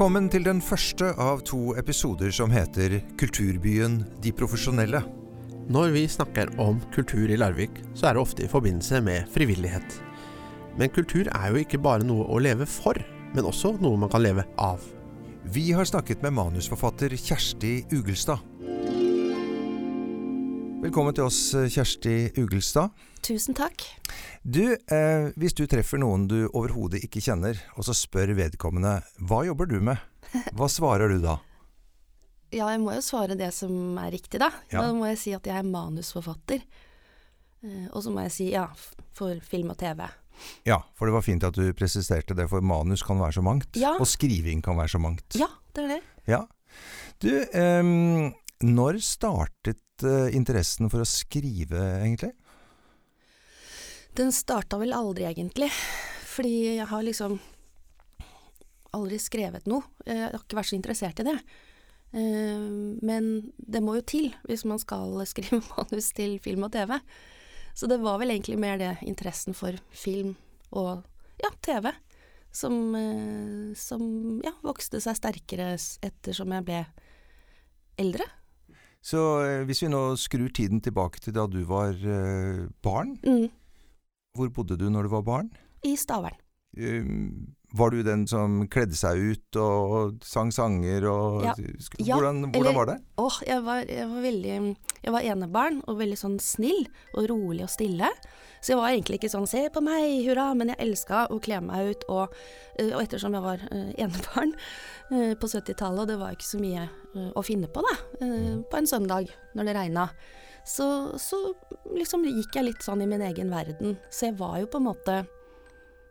Velkommen til den første av to episoder som heter Kulturbyen De profesjonelle. Når vi snakker om kultur i Larvik, så er det ofte i forbindelse med frivillighet. Men kultur er jo ikke bare noe å leve for, men også noe man kan leve av. Vi har snakket med manusforfatter Kjersti Ugelstad. Velkommen til oss, Kjersti Ugelstad. Tusen takk. Du, eh, hvis du treffer noen du overhodet ikke kjenner, og så spør vedkommende hva jobber du med, hva svarer du da? Ja, jeg må jo svare det som er riktig, da. Ja. Da må jeg si at jeg er manusforfatter. Eh, og så må jeg si ja, for film og TV. Ja, for det var fint at du presiserte det, for manus kan være så mangt. Ja. Og skriving kan være så mangt. Ja, det er det. Ja. Du, eh, når startet eh, interessen for å skrive, egentlig? Den starta vel aldri, egentlig. Fordi jeg har liksom aldri skrevet noe. Jeg har ikke vært så interessert i det. Eh, Men det må jo til hvis man skal skrive manus til film og TV. Så det var vel egentlig mer det interessen for film og ja, TV som, eh, som ja, vokste seg sterkere ettersom jeg ble eldre. Så eh, hvis vi nå skrur tiden tilbake til da du var eh, barn, Mm. hvor bodde du når du var barn? I Stavern. Um, var du den som kledde seg ut og sang sanger og Ja. hvordan, hvordan eller- var det? Åh, jeg var, jeg var veldig Jeg var enebarn og veldig sånn snill og rolig og stille. Så jeg var egentlig ikke sånn 'se på meg, hurra', men jeg elska å kle meg ut. Og, eh, og ettersom jeg var eh, enebarn eh, på 70-tallet, og det var ikke så mye å finne på da, eh, på en søndag når det regna, så, så liksom gikk jeg litt sånn i min egen verden. Så jeg var jo på en måte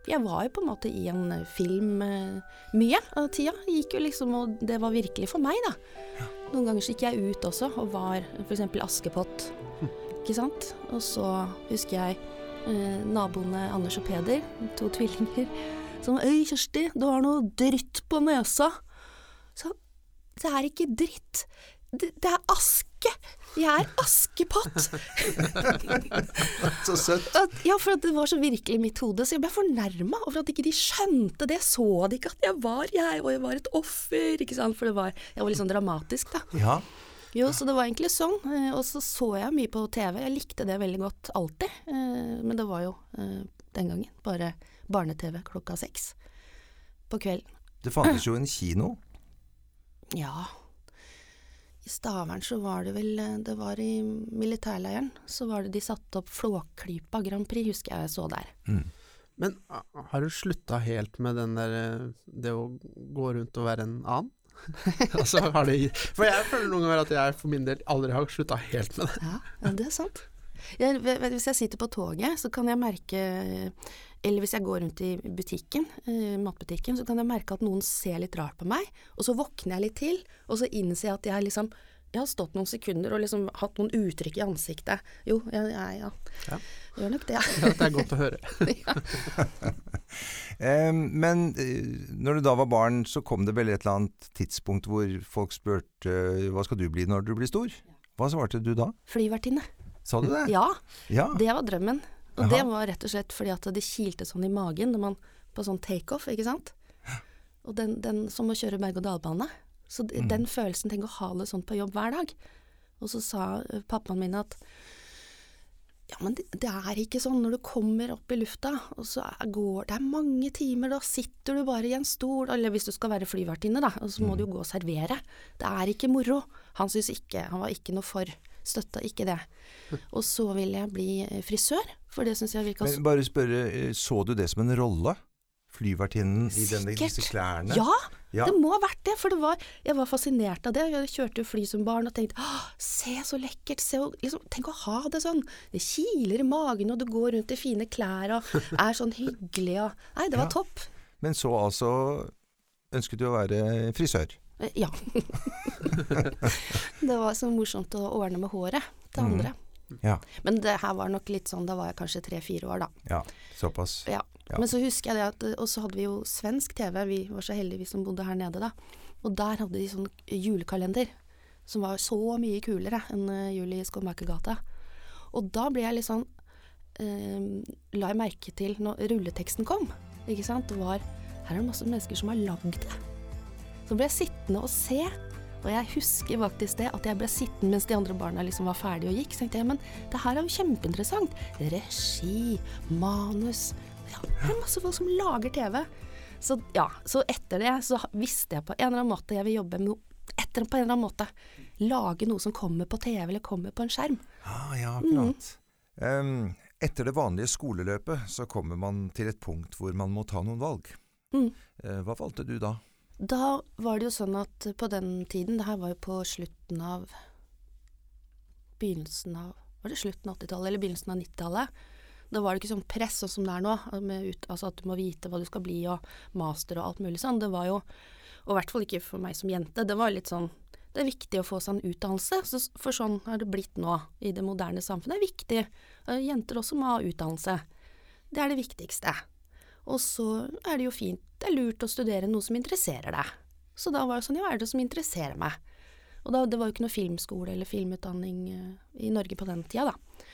jeg var jo på en måte i en eh, film eh, mye av tida. Gikk jo liksom, og det var virkelig for meg, da. Noen ganger så gikk jeg ut også og var f.eks. Askepott. Ikke sant? Og så husker jeg eh, naboene Anders og Peder, to tvillinger, som Øy, Kjersti, du har noe dritt på nesa. Så det er ikke dritt. Det, det er aske. Jeg er Askepott. Så søtt. Ja, for at det var så virkelig i mitt hode, så jeg ble fornærma over at ikke de skjønte det. Så de ikke at jeg var jeg, og jeg var et offer, ikke sant. For det var, jeg var litt sånn dramatisk, da. Ja. Jo, så det var egentlig sånn. eh, Og så så jeg mye på TV. Jeg likte det veldig godt alltid. eh, Men det var jo eh, den gangen bare barne-TV klokka seks på kvelden. Det fantes jo en kino. Ja. I Stavern så var det vel eh, Det var i militærleiren. Så var det de satte opp Flåklypa Grand Prix, husker jeg så der. Mm. Men har du slutta helt med den der eh, det å gå rundt og være en annen? altså, har det, for jeg føler noen ganger at jeg for min del aldri har slutta helt med det. Ja, ja det er sant. Jeg, hvis jeg sitter på toget, så kan jeg merke Eller hvis jeg går rundt i butikken, eh, matbutikken, så kan jeg merke at noen ser litt rart på meg. Og så våkner jeg litt til, og så innser jeg at jeg liksom Jeg har stått noen sekunder og liksom hatt noen uttrykk i ansiktet. Jo, jeg, ja. ja. Ja. Gjør nok det. Ja, det er godt å høre. ja. Eh, men eh, når du da var barn, så kom det vel et eller annet tidspunkt hvor folk spurte hva skal du bli når du blir stor? Hva svarte du da? Flyvertinne. Sa du det? Ja, Ja. det var drømmen. Og Aha. det var rett og slett fordi at det kilte sånn i magen når man, på sånn takeoff, ikke sant. Og den, den som å kjøre berg-og-dal-bane. Så mm. den følelsen, tenk å ha det sånn på jobb hver dag. Og så sa pappaen min at ja, men det, det er ikke sånn når du kommer opp i lufta, og så er, går det er mange timer, da sitter du bare i en stol, eller hvis du skal være flyvertinne, da, og så må du jo gå og servere. Det er ikke moro. Han syntes ikke, han var ikke noe for, støtta ikke det. Og så ville jeg bli eh, frisør, for det syns jeg virka Men bare spørre, eh, så du det som en rolle? Flyvertinnen i denne, disse klærne? Ja, Ja. det må ha vært det. For det var, jeg var fascinert av det. Jeg kjørte jo fly som barn og tenkte se så lekkert. Se, liksom, tenk å ha det sånn. Det kiler i magen, og du går rundt i fine klær og er sånn hyggelig og Nei, det var Ja. topp. Men så altså ønsket du å være frisør? Ja. det var så morsomt å ordne med håret til andre. andre. Ja. Men det her var nok litt sånn, da var jeg kanskje tre-fire år, da. Ja, såpass. Ja. Ja. Men så husker jeg det at Og så hadde vi jo svensk TV, vi var så heldige vi som bodde her nede da. Og der hadde de sånn julekalender som var så mye kulere enn eh, Jul i Skomakergata. Og da ble jeg litt sånn eh, La jeg merke til når rulleteksten kom, ikke sant, var Her er det masse mennesker som har lagd det. Så ble jeg sittende og se. Og jeg husker faktisk det, at jeg ble sittende mens de andre barna liksom var ferdige og gikk. Så tenkte jeg, men det her er jo kjempeinteressant. Regi, manus. Ja, det er masse folk som lager TV. Så ja, så etter det så visste jeg på en eller annen måte jeg vil jobbe med noe etter på en eller annen måte. Lage noe som kommer på TV eller kommer på en skjerm. Ah, ja, akkurat. Um, etter det vanlige skoleløpet så kommer man til et punkt hvor man må ta noen valg. Mm. Uh, hva valgte du da? Da var det jo sånn at på den tiden, det her var jo på slutten av Begynnelsen av Var det slutten av 80-tallet eller begynnelsen av 90-tallet? Da var det ikke sånn press sånn som det er nå, ut, altså at du må vite hva du skal bli og master og alt mulig sånn. Det var jo, og i hvert fall ikke for meg som jente, det var litt sånn det er viktig å få seg en utdannelse, for sånn har det blitt nå i det moderne samfunnet. Det er viktig. Jenter også må ha utdannelse. Det er det viktigste. Og så er det jo fint, det er lurt å studere noe som interesserer deg. Så da var det sånn, ja, er det som interesserer meg? Og da, det var jo ikke noe filmskole eller filmutdanning uh, i Norge på den tida, da.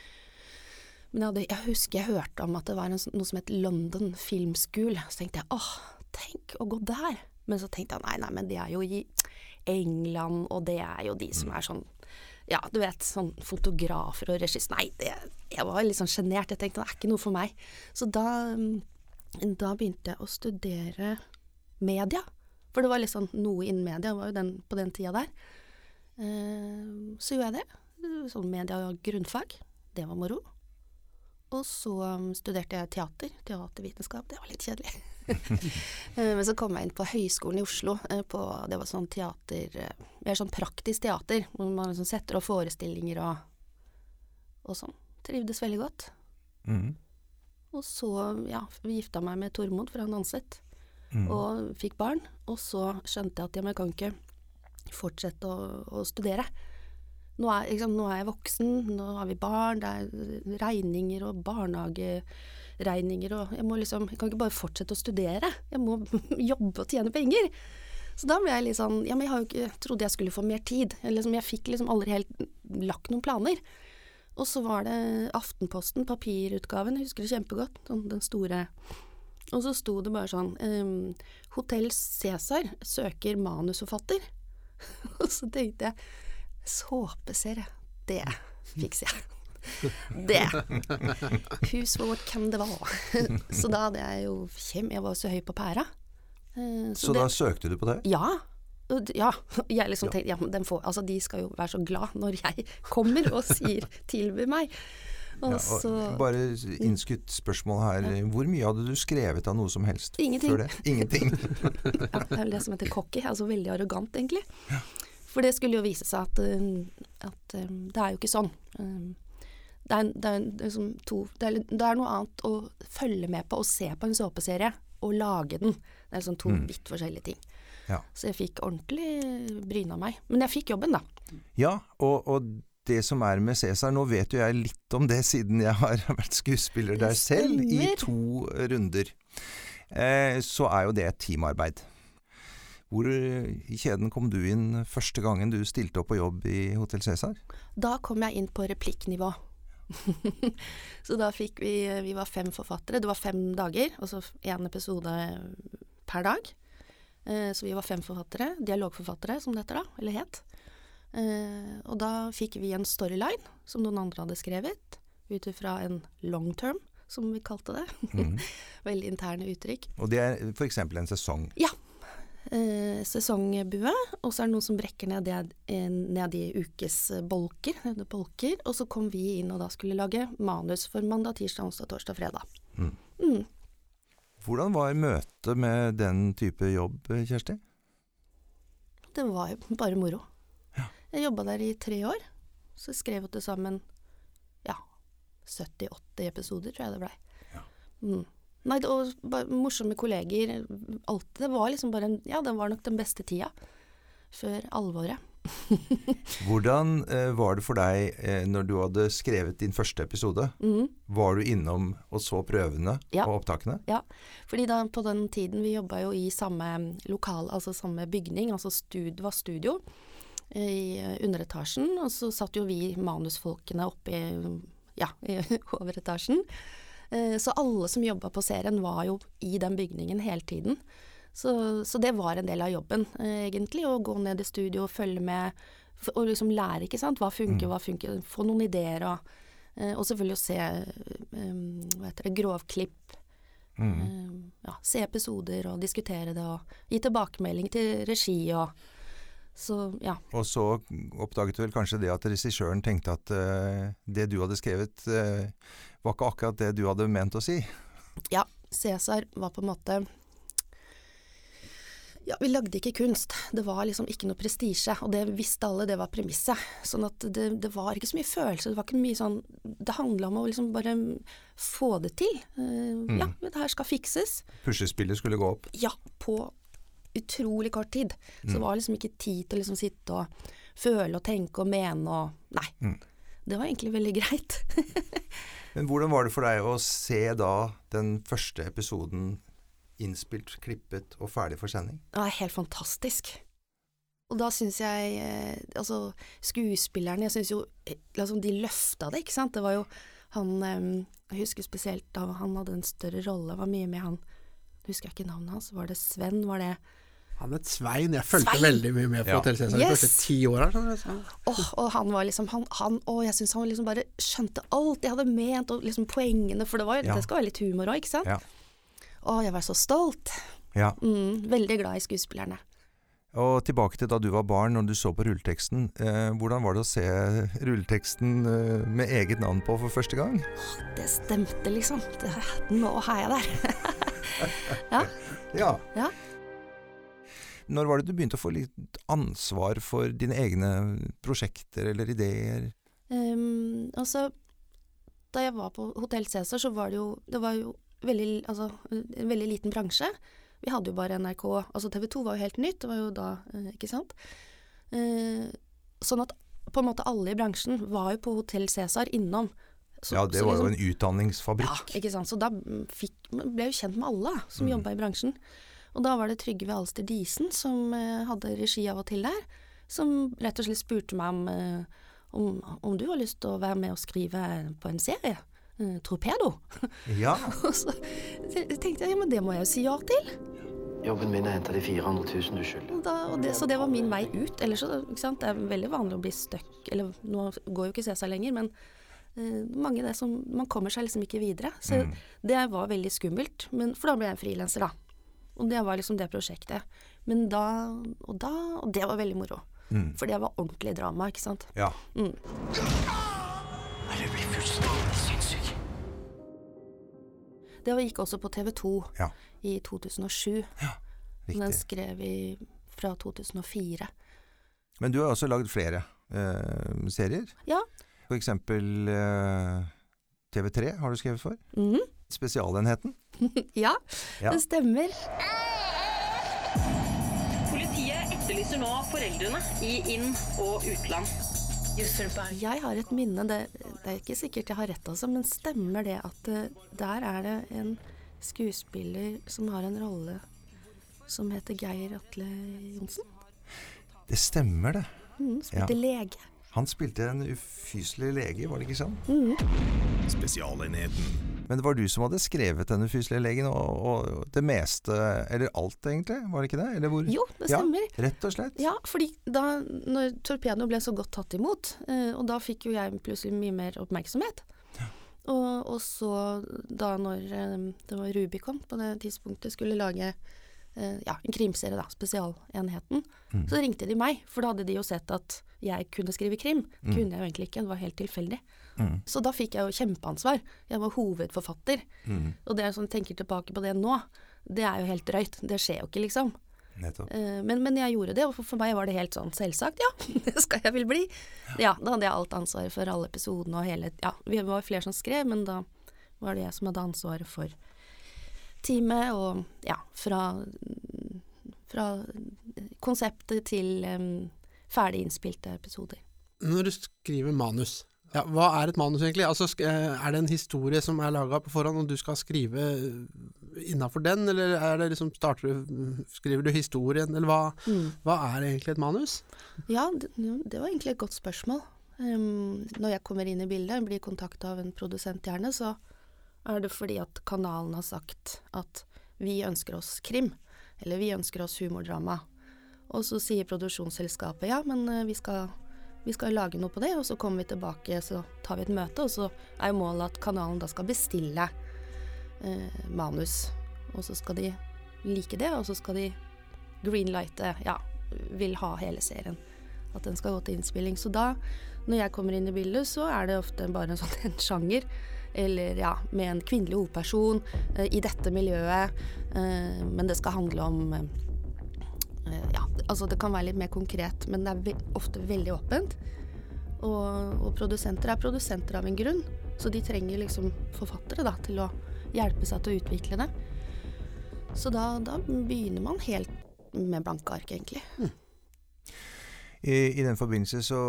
Men jeg, hadde, jeg, husker jeg hørte om at det var en, noe som het London Film School. Så tenkte jeg åh, tenk å gå der. Men så tenkte jeg nei, nei, men det er jo i England, og det er jo de som er sånn ja, du vet, sånn fotografer og regissør Nei, det, jeg var litt sånn sjenert. Jeg tenkte det er ikke noe for meg. Så da mm, da begynte jeg å studere media. For det var liksom noe innen media var jo den, på den tida der. Eh, så gjorde jeg det. Sånn media og grunnfag. Det var moro. Og så um, studerte jeg teater. Teatervitenskap. Det var litt kjedelig. eh, men så kom jeg inn på Høgskolen i Oslo. Eh, på, det var sånn teater Mer sånn praktisk teater. Hvor man liksom setter opp forestillinger og, og sånn. Trivdes veldig godt. Mm. Og så ja, gifta meg med Tormod fra danset, Mm. og fikk barn. Og så skjønte jeg at jeg jeg kan ikke fortsette å, å studere. Nå er, liksom, nå er jeg voksen, nå har vi barn, det er regninger og barnehageregninger og jeg må liksom Jeg kan ikke bare fortsette å studere, jeg må jobbe og tjene penger. Så da ble jeg litt sånn Ja, men jeg ikke trodde jeg skulle få mer tid. Jeg, liksom, jeg fikk liksom aldri helt lagt noen planer. Og så var det Aftenposten, papirutgaven, jeg husker det kjempegodt, den store. Og så sto det bare sånn um, Hotell Cæsar søker manusforfatter. og så tenkte jeg såpeserie, det fikser jeg. Det. Hus what can det være. så da hadde jeg jo kjem, Jeg var så høy på pæra. Så, Så, det- da søkte du på det? ja. Ja. Jeg liksom tenkte ja, men den får, altså, de skal jo være så glad når jeg kommer og sier tilbyr meg'. Ja, bare innskutt spørsmål her. Hvor mye hadde du skrevet av noe som helst Ingenting. før det? Ingenting. ja, Det er det som heter cocky. Altså veldig arrogant, egentlig. For det skulle jo vise seg at, um, at um, det er jo ikke sånn. Um, det er, det, er liksom to, det, er, det er noe annet å følge med på og se på en såpeserie, og lage den. Det er liksom to Mm. vidt forskjellige ting. Ja. Så jeg fikk ordentlig bryna meg. Men jeg fikk jobben, da. Ja, og, og det som er med Cæsar Nå vet jo jeg litt om det, siden jeg har vært skuespiller der selv i to runder. Eh, så er jo det et teamarbeid. Hvor eh, i kjeden kom du inn første gangen du stilte opp på jobb i Hotell Cæsar? Da kom jeg inn på replikknivå. så da fikk vi Vi var fem forfattere. Det var fem dager, altså én episode per dag. Eh, så vi var fem forfattere. Dialogforfattere, som det heter da. Eller het. Eh, og da fikk vi en storyline som noen andre hadde skrevet. Ut ifra en long term, som vi kalte det. Mm. Veldig interne uttrykk. Og det er f.eks. en sesong. Ja. sesongbue, og så er det noen som brekker ned, det, eh, ned i ukesbolker, bolker, og så kom vi inn og da skulle lage manus for mandag, tirsdag, onsdag, torsdag, fredag. Mm. Mm. Hvordan var møtet med den type jobb, Kjersti? Det var jo bare moro. Ja. Jeg jobba der i tre år, så skrev vi til sammen ja, 70-80 episoder, tror jeg det blei. Ja. Mm. Nei, det bare morsomme kolleger, Alt, Det var liksom bare en Ja, det var nok den beste tida. Før alvoret. Hvordan eh, var det for deg eh, når du hadde skrevet din første episode? Mm. Var du innom og så prøvene Ja. og opptakene? Ja, Fordi da på den tiden vi jobba jo i samme lokal, altså samme bygning, altså stud, var studio eh, i underetasjen, og så satt jo vi manusfolkene oppe i, ja, i overetasjen. Eh, Så alle som jobba på serien var jo i den bygningen hele tiden. Så, så det var en del av jobben, eh, egentlig. Å gå ned i studio og følge med. Og liksom lære, ikke sant. Hva funker, hva funker. Få noen ideer og eh, Og selvfølgelig å se eh, hva heter det, grovklipp. Mm. Eh, ja, se episoder og diskutere det og gi tilbakemelding til regi og Så ja. Og så oppdaget du vel kanskje det at regissøren tenkte at uh, det du hadde skrevet, uh, var ikke akkurat det du hadde ment å si. Ja, Cæsar var på en måte Ja, vi lagde ikke kunst. Det var liksom ikke noe prestisje, og det visste alle, det var premisset. Sånn at det, det var ikke så mye følelser, det var ikke mye sånn Det handla om å liksom bare få det til. Eh, Ja, det her skal fikses. Puslespillet skulle gå opp. Ja, på utrolig kort tid. Så det var liksom ikke tid til å liksom sitte og føle og tenke og mene og Nei. Mm. Det var egentlig veldig greit. Men hvordan var det for deg å se da den første episoden innspilt, klippet og ferdig for sending? Det var helt fantastisk. Og da syns jeg eh, Altså, skuespillerne Jeg syns jo liksom, De løfta det, ikke sant. Det var jo han eh, Jeg husker spesielt da han hadde en større rolle. Var mye med han Husker jeg ikke navnet hans. Var det Sven? Var det Han het Svein. Jeg fulgte Svein! veldig mye med på Ja. Hotell Cæsar de første ti åra. skjønner Åh, og han var liksom han, han Og jeg syns han liksom bare skjønte alt jeg hadde ment, og liksom poengene, for det var jo Ja. Det skal være litt humor òg, ikke sant? Ja. Å, jeg var så stolt. Ja. Mm, veldig glad i skuespillerne. Og tilbake til da du var barn, når du så på rulleteksten. Eh, hvordan var det å se rulleteksten eh, med eget navn på for første gang? Det stemte, liksom. Det, nå er jeg der. Ja. Ja. Når var det du begynte å få litt ansvar for dine egne prosjekter eller ideer? Um, altså, da jeg var på Hotell Cæsar, så var det jo Det var jo veldig, altså, en veldig liten bransje. Vi hadde jo bare NRK. Altså TV 2 var jo helt nytt, det var jo da, eh, ikke sant. Eh, sånn at på en måte alle i bransjen var jo på Hotell Cæsar innom. Så- ja, det var var jo liksom- en utdanningsfabrikk. Ja, ikke sant. Så da fikk, ble jeg jo kjent med alle som Mm. jobba i bransjen. Og da var det Trygve Alster Disen som eh, hadde regi av og til der, som rett og slett spurte meg om, eh, om, om du har lyst til å være med og skrive på en serie. Eh, Torpedo. Ja. Og så tenkte jeg ja, men det må jeg jo si ja til. Jobben min er å hente de 400 000 du skylder. Så det var min vei ut. Ellers så, ikke sant? Det er veldig vanlig å bli stuck, eller nå går jo ikke CSA lenger, men uh, mange det som, man kommer seg liksom ikke videre. Så Mm. det var veldig skummelt, men, for da ble jeg en frilanser, da. Og det var liksom det prosjektet. Men da og, da og det var veldig moro. Mm. For det var ordentlig drama, ikke sant. ja. Mm. Blir fullstendig. Det gikk også på TV 2 Ja. i 2007. Den Riktig. skrev vi fra 2004. Men du har også lagd flere eh, serier. Ja. For eksempel eh, TV3 har du skrevet for. Mhm. Spesialenheten. ja, Ja. det stemmer. Politiet etterlyser nå foreldrene i inn- og utland. Jeg har et minne, det, det er ikke sikkert jeg har rett altså, men stemmer det at eh, der er det en skuespiller som har en rolle som heter Geir Atle Johnsen? Det stemmer, det. Mm, spilte ja. lege. Han spilte en ufyselig lege, var det ikke sånn? Spesialenheten. Men det var du som hadde skrevet den ufyselige legen, og, og det meste, eller alt egentlig, var det ikke det? Jo, det stemmer. Ja, rett og slett. Ja, fordi da når Torpedo ble så godt tatt imot, eh, og da fikk jo jeg plutselig mye mer oppmerksomhet. Og, og så da når eh, det var Rubicon på det tidspunktet skulle lage eh, ja, en krimserie, da, Spesialenheten, Mm. så ringte de meg, for da hadde de jo sett at jeg kunne skrive krim. Mm. Kunne jeg jo egentlig ikke, det var helt tilfeldig. Mm. Så da fikk jeg jo kjempeansvar. Jeg var hovedforfatter. Mm. Og det som sånn, tenker tilbake på det nå, det er jo helt drøyt. Det skjer jo ikke, liksom. Eh, Men, men jeg gjorde det, og for, for meg var det helt sånn selvsagt. Ja, det skal jeg vel bli. Ja, Da hadde jeg alt ansvaret for alle episodene og hele Ja, vi var flere som skrev, men da var det jeg som hadde ansvaret for teamet, og ja, fra, fra konseptet til um, ferdig innspilte episoder. Når du skriver manus, ja, hva er et manus egentlig? Altså, eh, er det en historie som er laga på forhånd, og du skal skrive innafor den, eller er det liksom, starter du, skriver du historien, eller hva, hva er egentlig et manus? Ja, det, det var egentlig et godt spørsmål. Um, når jeg kommer inn i bildet, blir kontakta av en produsent gjerne, så er det fordi at kanalen har sagt at vi ønsker oss krim. Eller vi ønsker oss humordrama. Og så sier produksjonsselskapet ja, men eh, vi skal, vi skal lage noe på det, og så kommer vi tilbake, så tar vi et møte, og så er jo målet at kanalen da skal bestille eh, manus. Og så skal de like det, og så skal de greenlighte, ja, vil ha hele serien. At den skal gå til innspilling. Så da, når jeg kommer inn i bildet, så er det ofte bare en sånn en sjanger. Eller ja, med en kvinnelig hovedperson eh, i dette miljøet. Eh, men det skal handle om eh, Ja, altså det kan være litt mer konkret, men det er ve ofte veldig åpent. Og, og produsenter er produsenter av en grunn, så de trenger liksom forfattere da, til å hjelpe seg til å utvikle det. Så da, da begynner man helt med blanke ark, egentlig. I, I den forbindelse så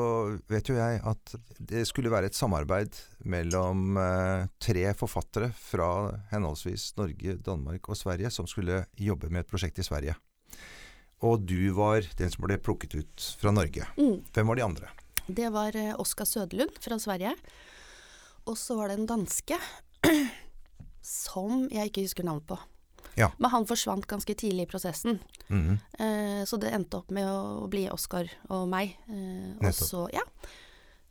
vet jo jeg at det skulle være et samarbeid mellom eh, tre forfattere fra henholdsvis Norge, Danmark og Sverige som skulle jobbe med et prosjekt i Sverige. Og du var den som ble plukket ut fra Norge. Mm. Hvem var de andre? Det var eh, Oskar Sødelund fra Sverige. Og så var det en danske som jeg ikke husker navnet på. Ja. Men han forsvant ganske tidlig i prosessen. Mhm. Eh, så det endte opp med å bli Oskar og meg. Eh, og så, ja.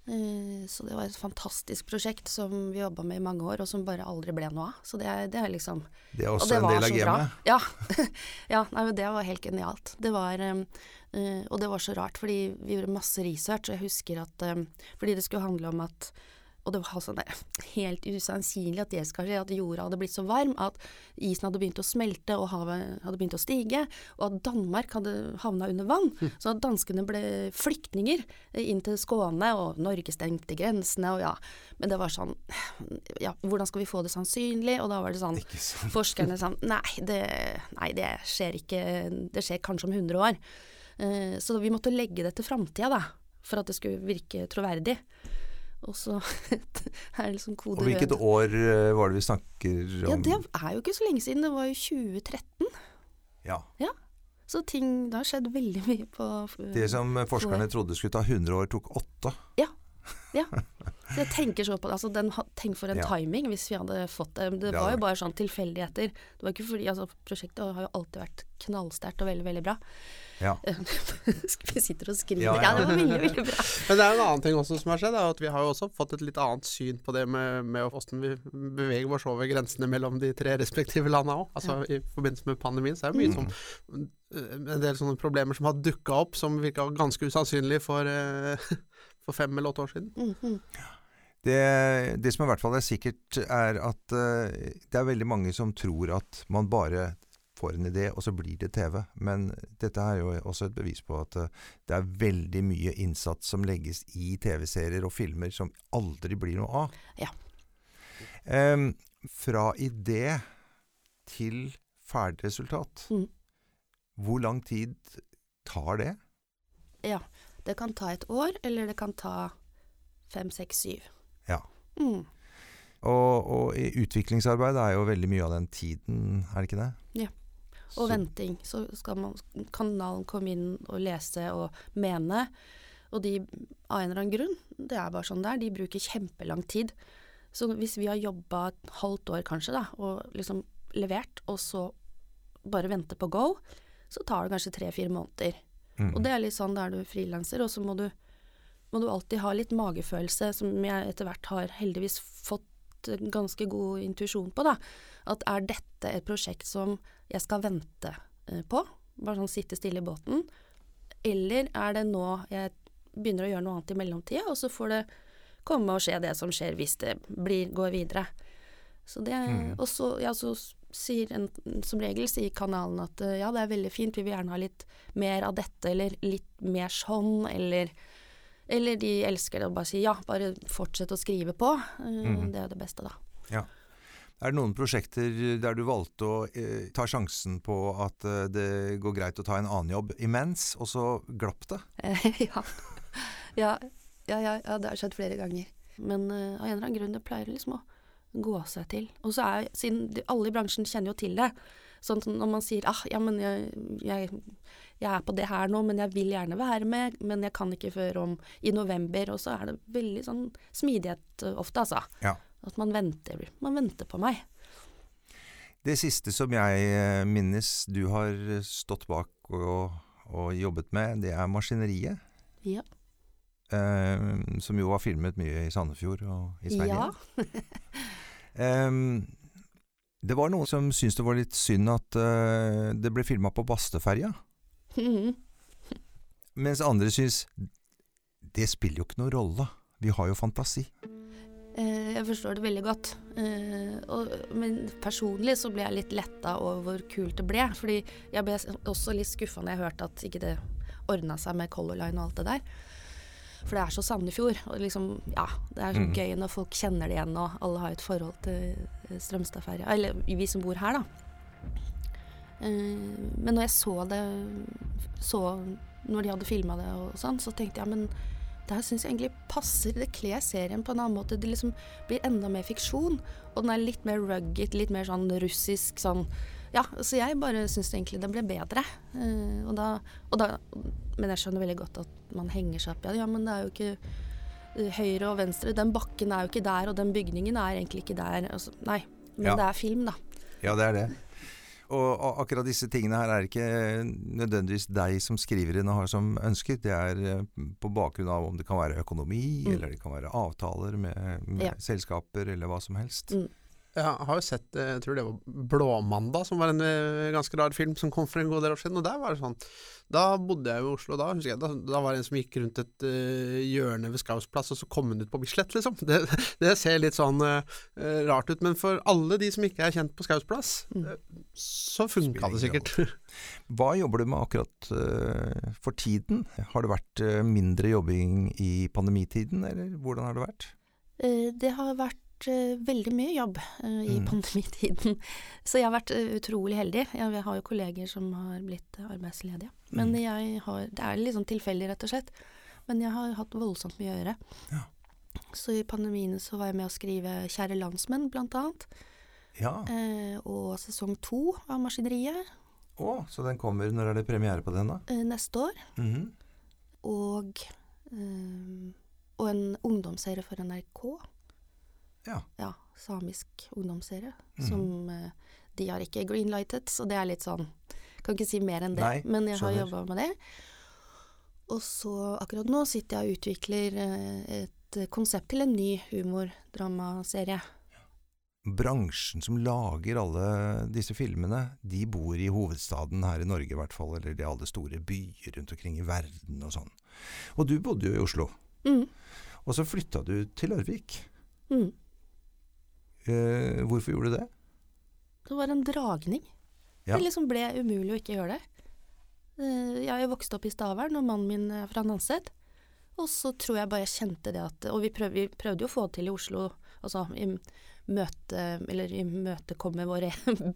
Eh, så det var et fantastisk prosjekt som vi jobba med i mange år, og som bare aldri ble noe av. Så det, det er liksom Det er Og også det en del av gamet. Ja. ja nei, det var helt genialt. Det var um, eh, Og det var så rart, fordi vi gjorde masse research, og jeg husker at um, Fordi det skulle handle om at og det var sånn helt usannsynlig at det skal skje, at jorda hadde blitt så varm at isen hadde begynt å smelte og havet hadde begynt å stige, og at Danmark hadde havna under vann. Så at danskene ble flyktninger inn til Skåne, og Norge stengte grensene, og ja. Men det var sånn Ja, hvordan skal vi få det sannsynlig? Og da var det sånn? Forskerne sa nei det, nei, det skjer ikke Det skjer kanskje om 100 år. Eh, så vi måtte legge det til framtida, da. For at det skulle virke troverdig. Og så er det liksom kode Og hvilket år eh, var det vi snakker om? Ja, det er jo ikke så lenge siden. Det var jo 2013. Ja. Så ting Det har skjedd veldig mye på Det som forskerne trodde skulle ta 100 år, tok åtte. Så jeg tenker så på det. Altså, den, tenk for en Ja. timing hvis vi hadde fått det. Det var jo bare sånn tilfeldigheter. Det var ikke fordi altså, Prosjektet har jo alltid vært knallsterkt og veldig, veldig bra. Ja. vi sitter og skriver. Ja, Ja, ja. det var veldig, veldig bra. Men det er en annen ting også som har skjedd, er at vi har jo også fått et litt annet syn på det med, med hvordan vi beveger oss over grensene mellom de tre respektive landa òg. Altså i forbindelse med pandemien så er det mye Mm. sånn en del sånne problemer som har dukka opp som virka ganske usannsynlige for, eh, for fem eller åtte år siden. Mhm. Det, det som i hvert fall er sikkert, er at uh, det er veldig mange som tror at man bare får en idé, og så blir det TV. Men dette er jo også et bevis på at uh, det er veldig mye innsats som legges i TV-serier og filmer som aldri blir noe av. Ja. Um, fra idé til ferdig resultat. Mm. Hvor lang tid tar det? Ja. Det kan ta et år, eller det kan ta fem, seks, syv. Ja. Mm. Og, og i utviklingsarbeid er jo veldig mye av den tiden, er det ikke det? Ja. Og Så- venting. Så skal man, kanalen komme inn og lese og mene. Og de, av en eller annen grunn, det er bare sånn det er, de bruker kjempelang tid. Så hvis vi har jobba et halvt år kanskje, da, og liksom levert, og så bare venter på go, så tar det kanskje tre-fire måneder. Mm. Og det er litt sånn, da er du frilanser, og så må du, må du alltid ha litt magefølelse, som jeg etter hvert har heldigvis fått ganske god intuisjon på, da. At er dette et prosjekt som jeg skal vente eh, på? Bare sånn sitte stille i båten? Eller er det nå jeg begynner å gjøre noe annet i mellomtida, og så får det komme og skje det som skjer hvis det blir, går videre. Så det, Mm. Og så, ja, så sier en, som regel sier kanalen at eh, ja, det er veldig fint, vi vil gjerne ha litt mer av dette, eller litt mer sånn, eller eller de elsker det og bare sier ja, bare fortsett å skrive på. Mhm. Det er det beste, da. Ja. Er det noen prosjekter der du valgte å eh, ta sjansen på at eh, det går greit å ta en annen jobb imens, og så glapp det? Ja. Ja, ja, ja, ja, det har skjedd flere ganger. Men eh, av en eller annen grunn det pleier liksom å gå seg til. Og så er siden de- alle i bransjen kjenner jo til det. Sånn når man sier ah, ja, men jeg, jeg, jeg er på det her nå, men jeg vil gjerne være med, men jeg kan ikke før om i november. Og så er det veldig sånn smidighet eh, ofte, altså. Ja. At man venter, man venter på meg. Det siste som jeg eh, minnes du har stått bak og, og jobbet med, det er Maskineriet. Ja. Eh, som jo var filmet mye i Sandefjord og i Sverige. Ja. Det var noen som syntes det var litt synd at eh, det ble filma på Bastøferja. Mhm. Mens andre syns det spiller jo ikke noen rolle. Vi har jo fantasi. Eh, Jeg forstår det veldig godt. Men personlig så ble jeg litt letta over hvor kult det ble. Fordi jeg ble også litt skuffa når jeg hørte at ikke det ordna seg med Color Line og alt det der. For det er så Sandefjord. Og liksom, ja, det er så Mm. gøy når folk kjenner det igjen, og alle har et forhold til eh, Strømstadferja. Eller vi som bor her, da. Eh, men når jeg så det så Når de hadde filma det og sånn, så tenkte jeg men det her syns jeg egentlig passer. Det kler serien på en annen måte. Det liksom blir enda mer fiksjon. Og den er litt mer rugged, litt mer sånn russisk sånn Ja, så jeg bare syns egentlig det ble bedre. Uh, og da, og da Men jeg skjønner veldig godt at man henger seg opp i det. Ja, men det er jo ikke eh, høyre og venstre. Den bakken er jo ikke der, og den bygningen er egentlig ikke der. Altså, nei. Men Ja. det er film, da. Ja, det er det. Og akkurat disse tingene her er ikke nødvendigvis deg som skriver inn og har som ønsker. Det er eh, på bakgrunn av om det kan være økonomi, Mm. eller det kan være avtaler med, med Ja. selskaper, eller hva som helst. Mm. Jeg har jo sett, eh, jeg tror det var Blåmandag, som var en eh, ganske rar film som kom for en god del år siden. Og der var det sånn Da bodde jeg i Oslo, da husker jeg, da, da var det en som gikk rundt et uh, hjørne ved Skaus plass, og så kom hun ut på Bislett, liksom. Det, det ser litt sånn eh, rart ut. Men for alle de som ikke er kjent på Skaus plass, Mm. så funka det sikkert. Hva jobber du med akkurat uh, for tiden? Har det vært mindre jobbing i pandemitiden, eller hvordan har det vært? Det har vært veldig mye jobb uh, i Mm. pandemitiden. Så jeg har vært eh, utrolig heldig. Jeg, har jo kolleger som har blitt eh, arbeidsledige. Men Mm. jeg har Det er litt sånn tilfeldig, rett og slett. Men jeg har hatt voldsomt mye å gjøre. Ja. Så i pandemien så var jeg med å skrive 'Kjære landsmenn', blant annet. Ja. Eh, og sesong to av Maskineriet Å, så den kommer. Når er det premiere på den, da? eh, neste år. Mhm. Og, eh, og en ungdomsserie for NRK. Ja. ja, samisk ungdomsserie. Mm. Som eh, de har ikke greenlightet, så det er litt sånn Kan ikke si mer enn det, Nei, men jeg har jobba med det. Og så akkurat nå sitter jeg og utvikler eh, et konsept til en ny humordramaserie. Bransjen som lager alle disse filmene, de bor i hovedstaden her i Norge i hvert fall, eller i alle store byer rundt omkring i verden og sånn. Og du bodde jo i Oslo, Mm, og så flytta du til Larvik. mm. Eh, hvorfor gjorde du det? Det var en dragning. Ja. Det liksom ble umulig å ikke gjøre det. Eh, Jeg vokste opp i Stavern, og mannen min er fra Nanset. Og så tror jeg bare jeg kjente det at Og vi, prøv, vi prøvde jo å få det til i Oslo, altså i møte Eller imøtekomme våre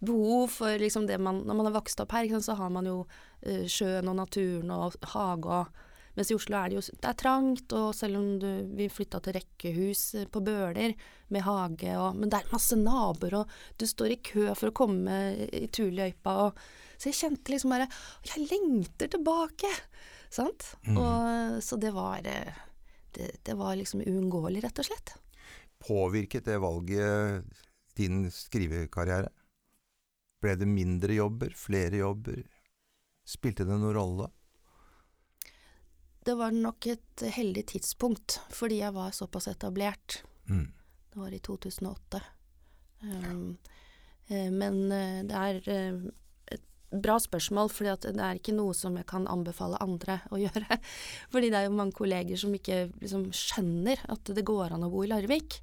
behov for liksom det man Når man har vokst opp her, så har man jo eh, sjøen og naturen og hage og mens i Oslo er det jo det er trangt, og selv om du, vi flytta til rekkehus eh, på Bøler med hage og Men det er masse naboer, og du står i kø for å komme i turløypa, og Så jeg kjente liksom bare Jeg lengter tilbake! Sant? Mm. Og, så det var eh, det, det var liksom uunngåelig, rett og slett. Påvirket det valget din skrivekarriere? Ble det mindre jobber, flere jobber? Spilte det noen rolle? Det var nok et heldig tidspunkt, fordi jeg var såpass etablert. Mm. Det var i 2008. Um, ja. men eh, det er eh, et bra spørsmål, for det er ikke noe som jeg kan anbefale andre å gjøre. Fordi det er jo mange kolleger som ikke liksom skjønner at det går an å bo i Larvik.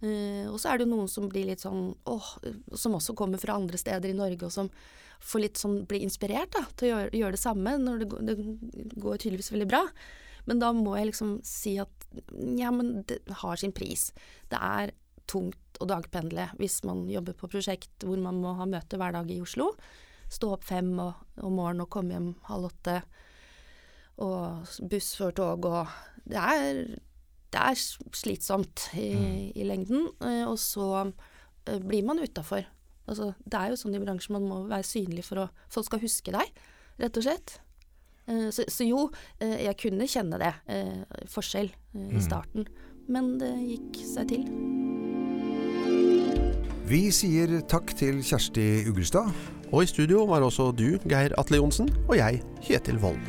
Uh, og så er det jo noen som blir litt sånn åh, som også kommer fra andre steder i Norge, og som får litt sånn, bli inspirert da, til å gjøre, gjøre det samme, når det, går- det går tydeligvis veldig bra. Men da må jeg liksom si at ja, men det har sin pris. Det er tungt å dagpendle hvis man jobber på prosjekt hvor man må ha møte hver dag i Oslo. Stå opp fem om morgenen og komme hjem halv åtte. Og buss før tog og Det er, det er slitsomt i, i lengden. eh, Og så eh, blir man utafor. Altså, det er jo sånn i bransjen man må være synlig for å folk skal huske deg, rett og slett. Eh, Så, så jo, eh, jeg kunne kjenne det, eh, forskjell i Mm. starten, men det gikk seg til. Vi sier takk til Kjersti Ugelstad. Og i studio var også du, Geir Atle Johnsen, og jeg, Kjetil Wold.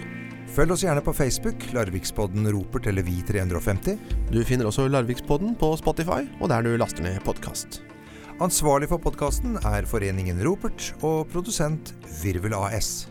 Følg oss gjerne på Facebook, Larvikspodden Ropert eller Vi350. Du finner også Larvikspodden på Spotify, og der du laster ned podkast. Ansvarlig for podkasten er Foreningen Ropert og produsent Virvel AS.